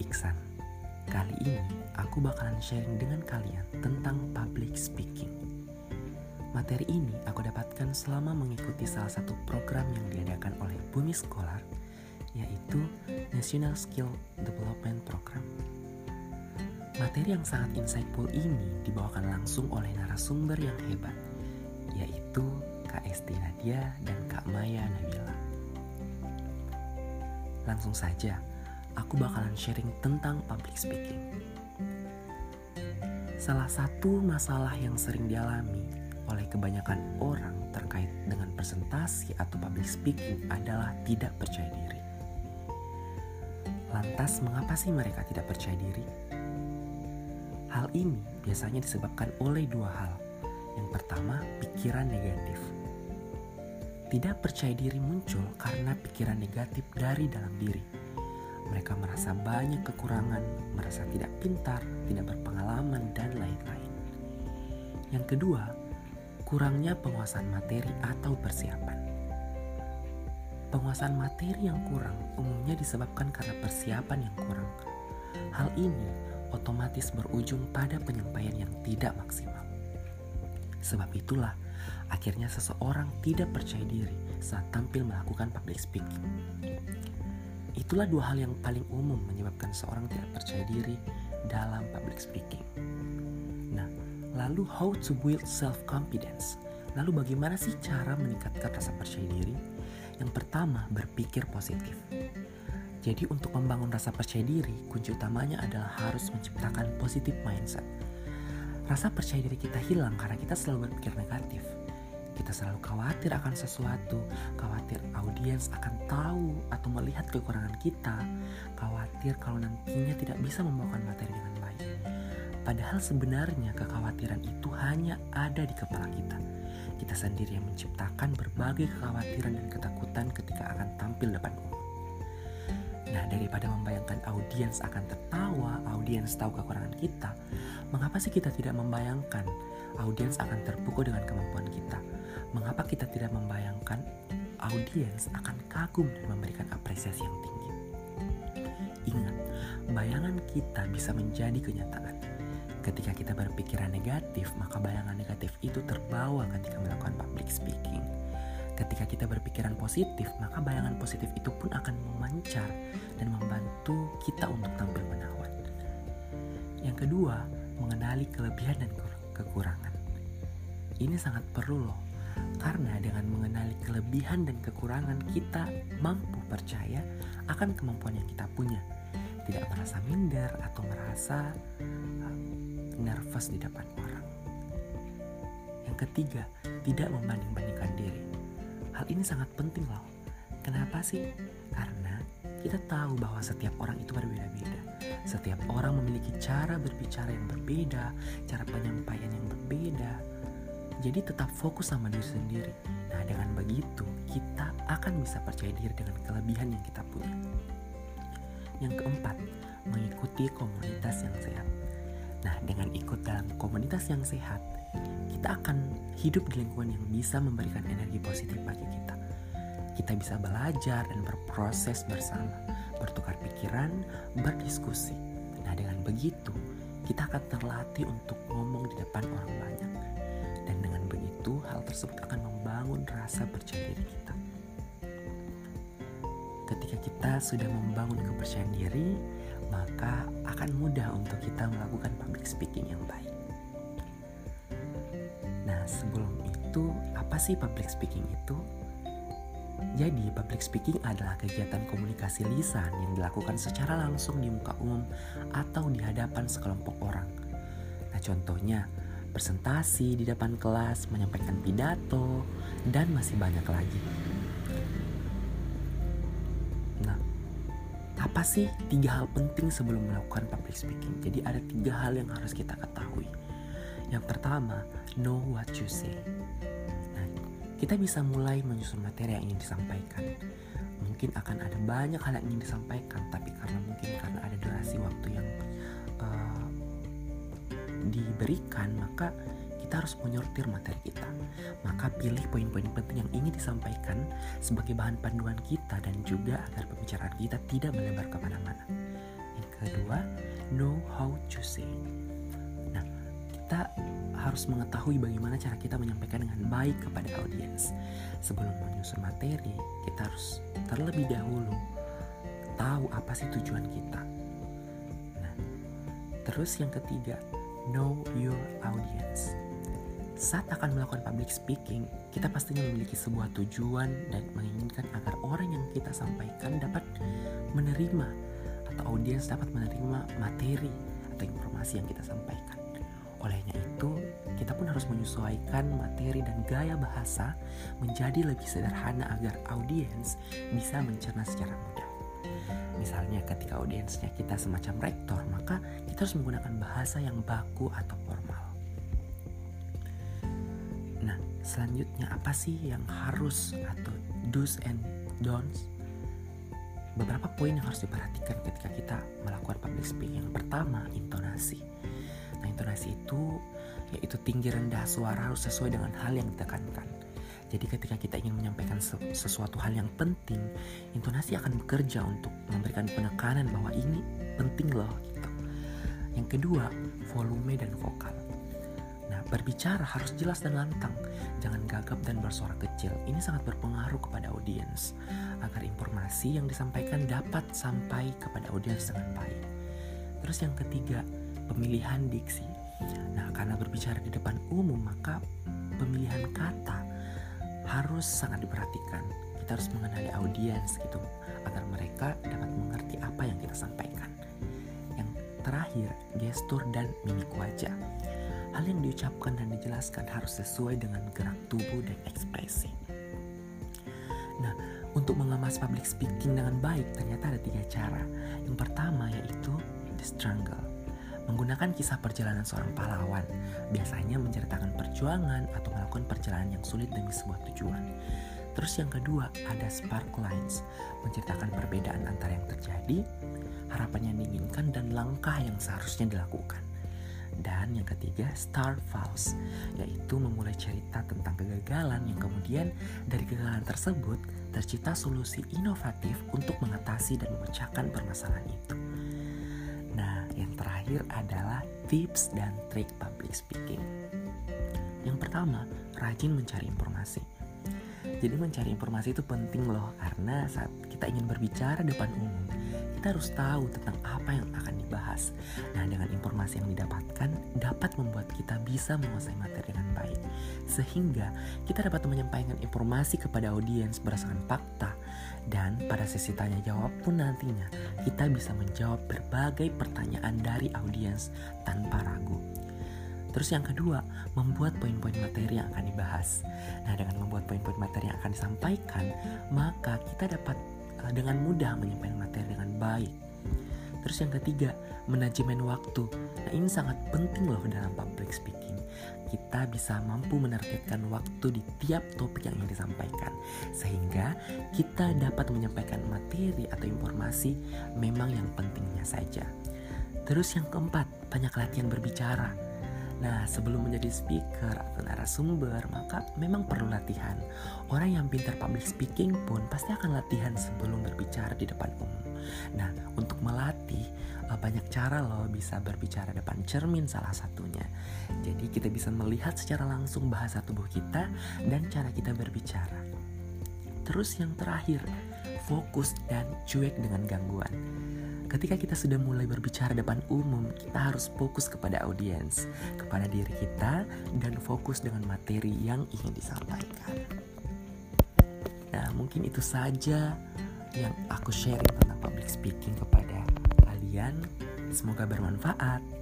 Iksan. Kali ini aku bakalan sharing dengan kalian tentang public speaking. Materi ini aku dapatkan selama mengikuti salah satu program yang diadakan oleh Bumi Scholar, yaitu National Skill Development Program. Materi yang sangat insightful ini dibawakan langsung oleh narasumber yang hebat, yaitu Kak Esti Nadia dan Kak Maya Nabila. Langsung saja, aku bakalan sharing tentang public speaking. Salah satu masalah yang sering dialami oleh kebanyakan orang terkait dengan presentasi atau public speaking adalah tidak percaya diri. Lantas, mengapa sih mereka tidak percaya diri? Hal ini biasanya disebabkan oleh dua hal. Yang pertama, pikiran negatif. Tidak percaya diri muncul karena pikiran negatif dari dalam diri mereka merasa banyak kekurangan, merasa tidak pintar, tidak berpengalaman, dan lain-lain. Yang kedua, kurangnya penguasaan materi atau persiapan. Penguasaan materi yang kurang umumnya disebabkan karena persiapan yang kurang. Hal ini otomatis berujung pada penyampaian yang tidak maksimal. Sebab itulah, akhirnya seseorang tidak percaya diri saat tampil melakukan public speaking. Itulah dua hal yang paling umum menyebabkan seorang tidak percaya diri dalam public speaking. Nah, lalu how to build self confidence? Lalu bagaimana sih cara meningkatkan rasa percaya diri? Yang pertama, berpikir positif. Jadi untuk membangun rasa percaya diri, kunci utamanya adalah harus menciptakan positive mindset. Rasa percaya diri kita hilang karena kita selalu berpikir negatif kita selalu khawatir akan sesuatu, khawatir audiens akan tahu atau melihat kekurangan kita, khawatir kalau nantinya tidak bisa membawakan materi dengan baik. Padahal sebenarnya kekhawatiran itu hanya ada di kepala kita. Kita sendiri yang menciptakan berbagai kekhawatiran dan ketakutan ketika akan tampil depan umum. Nah, daripada membayangkan audiens akan tertawa, audiens tahu kekurangan kita, mengapa sih kita tidak membayangkan audiens akan terpukul dengan kemampuan kita? Mengapa kita tidak membayangkan audiens akan kagum dan memberikan apresiasi yang tinggi? Ingat, bayangan kita bisa menjadi kenyataan. Ketika kita berpikiran negatif, maka bayangan negatif itu terbawa ketika melakukan public speaking. Ketika kita berpikiran positif, maka bayangan positif itu pun akan memancar dan membantu kita untuk tampil menawan. Yang kedua, mengenali kelebihan dan kekurangan. Ini sangat perlu loh karena dengan mengenali kelebihan dan kekurangan kita mampu percaya akan kemampuan yang kita punya. Tidak merasa minder atau merasa uh, nervous di depan orang. Yang ketiga, tidak membanding-bandingkan diri. Hal ini sangat penting loh. Kenapa sih? Karena kita tahu bahwa setiap orang itu berbeda-beda. Setiap orang memiliki cara berbicara yang berbeda, cara penyampaian yang berbeda, jadi tetap fokus sama diri sendiri. Nah dengan begitu kita akan bisa percaya diri dengan kelebihan yang kita punya. Yang keempat, mengikuti komunitas yang sehat. Nah dengan ikut dalam komunitas yang sehat, kita akan hidup di lingkungan yang bisa memberikan energi positif bagi kita. Kita bisa belajar dan berproses bersama, bertukar pikiran, berdiskusi. Nah dengan begitu, kita akan terlatih untuk ngomong di depan orang banyak dan dengan begitu hal tersebut akan membangun rasa percaya diri kita. Ketika kita sudah membangun kepercayaan diri, maka akan mudah untuk kita melakukan public speaking yang baik. Nah, sebelum itu, apa sih public speaking itu? Jadi, public speaking adalah kegiatan komunikasi lisan yang dilakukan secara langsung di muka umum atau di hadapan sekelompok orang. Nah, contohnya, presentasi di depan kelas, menyampaikan pidato, dan masih banyak lagi. Apa sih tiga hal penting sebelum melakukan public speaking? Jadi ada tiga hal yang harus kita ketahui. Yang pertama, know what you say. Nah, kita bisa mulai menyusun materi yang ingin disampaikan. Mungkin akan ada banyak hal yang ingin disampaikan, tapi karena mungkin karena ada durasi waktu yang uh, diberikan, maka kita harus menyortir materi kita. Maka pilih poin-poin penting yang ingin disampaikan sebagai bahan panduan kita dan juga agar pembicaraan kita tidak melebar ke mana-mana. Yang kedua, know how to say. Nah, kita harus mengetahui bagaimana cara kita menyampaikan dengan baik kepada audiens. Sebelum menyusun materi, kita harus terlebih dahulu tahu apa sih tujuan kita. Nah, terus yang ketiga, know your audience. Saat akan melakukan public speaking, kita pastinya memiliki sebuah tujuan dan menginginkan agar orang yang kita sampaikan dapat menerima atau audiens dapat menerima materi atau informasi yang kita sampaikan. Olehnya itu, kita pun harus menyesuaikan materi dan gaya bahasa menjadi lebih sederhana agar audiens bisa mencerna secara mudah. Misalnya ketika audiensnya kita semacam rektor, maka kita harus menggunakan bahasa yang baku atau formal. Selanjutnya apa sih yang harus atau do's and don'ts? Beberapa poin yang harus diperhatikan ketika kita melakukan public speaking. Yang pertama, intonasi. Nah, intonasi itu yaitu tinggi rendah suara harus sesuai dengan hal yang ditekankan. Jadi ketika kita ingin menyampaikan sesuatu hal yang penting, intonasi akan bekerja untuk memberikan penekanan bahwa ini penting loh gitu. Yang kedua, volume dan vokal. Berbicara harus jelas dan lantang, jangan gagap dan bersuara kecil. Ini sangat berpengaruh kepada audiens agar informasi yang disampaikan dapat sampai kepada audiens dengan baik. Terus yang ketiga, pemilihan diksi. Nah, karena berbicara di depan umum, maka pemilihan kata harus sangat diperhatikan. Kita harus mengenali audiens gitu agar mereka dapat mengerti apa yang kita sampaikan. Yang terakhir, gestur dan mimik wajah. Hal yang diucapkan dan dijelaskan harus sesuai dengan gerak tubuh dan ekspresi. Nah, untuk mengemas public speaking dengan baik ternyata ada tiga cara. Yang pertama yaitu the struggle. Menggunakan kisah perjalanan seorang pahlawan, biasanya menceritakan perjuangan atau melakukan perjalanan yang sulit demi sebuah tujuan. Terus yang kedua ada spark lines, menceritakan perbedaan antara yang terjadi, harapan yang diinginkan dan langkah yang seharusnya dilakukan. Dan yang ketiga, Star Falls, yaitu memulai cerita tentang kegagalan yang kemudian dari kegagalan tersebut tercipta solusi inovatif untuk mengatasi dan memecahkan permasalahan itu. Nah, yang terakhir adalah tips dan trik public speaking. Yang pertama, rajin mencari informasi. Jadi mencari informasi itu penting loh karena saat kita ingin berbicara depan umum, kita harus tahu tentang apa yang akan dibahas. Nah, dengan informasi yang didapatkan dapat membuat kita bisa menguasai materi dengan baik. Sehingga kita dapat menyampaikan informasi kepada audiens berdasarkan fakta dan pada sesi tanya jawab pun nantinya kita bisa menjawab berbagai pertanyaan dari audiens tanpa ragu. Terus yang kedua, membuat poin-poin materi yang akan dibahas. Nah, dengan membuat poin-poin materi yang akan disampaikan, maka kita dapat uh, dengan mudah menyampaikan materi baik. Terus yang ketiga, manajemen waktu. Nah, ini sangat penting loh dalam public speaking. Kita bisa mampu menargetkan waktu di tiap topik yang ingin disampaikan sehingga kita dapat menyampaikan materi atau informasi memang yang pentingnya saja. Terus yang keempat, banyak latihan berbicara. Nah, sebelum menjadi speaker atau narasumber, maka memang perlu latihan. Orang yang pintar public speaking pun pasti akan latihan sebelum berbicara di depan umum. Nah, untuk melatih eh, banyak cara loh bisa berbicara depan cermin salah satunya. Jadi kita bisa melihat secara langsung bahasa tubuh kita dan cara kita berbicara. Terus yang terakhir, fokus dan cuek dengan gangguan. Ketika kita sudah mulai berbicara depan umum, kita harus fokus kepada audiens, kepada diri kita, dan fokus dengan materi yang ingin disampaikan. Nah, mungkin itu saja yang aku sharing public speaking kepada kalian. Semoga bermanfaat.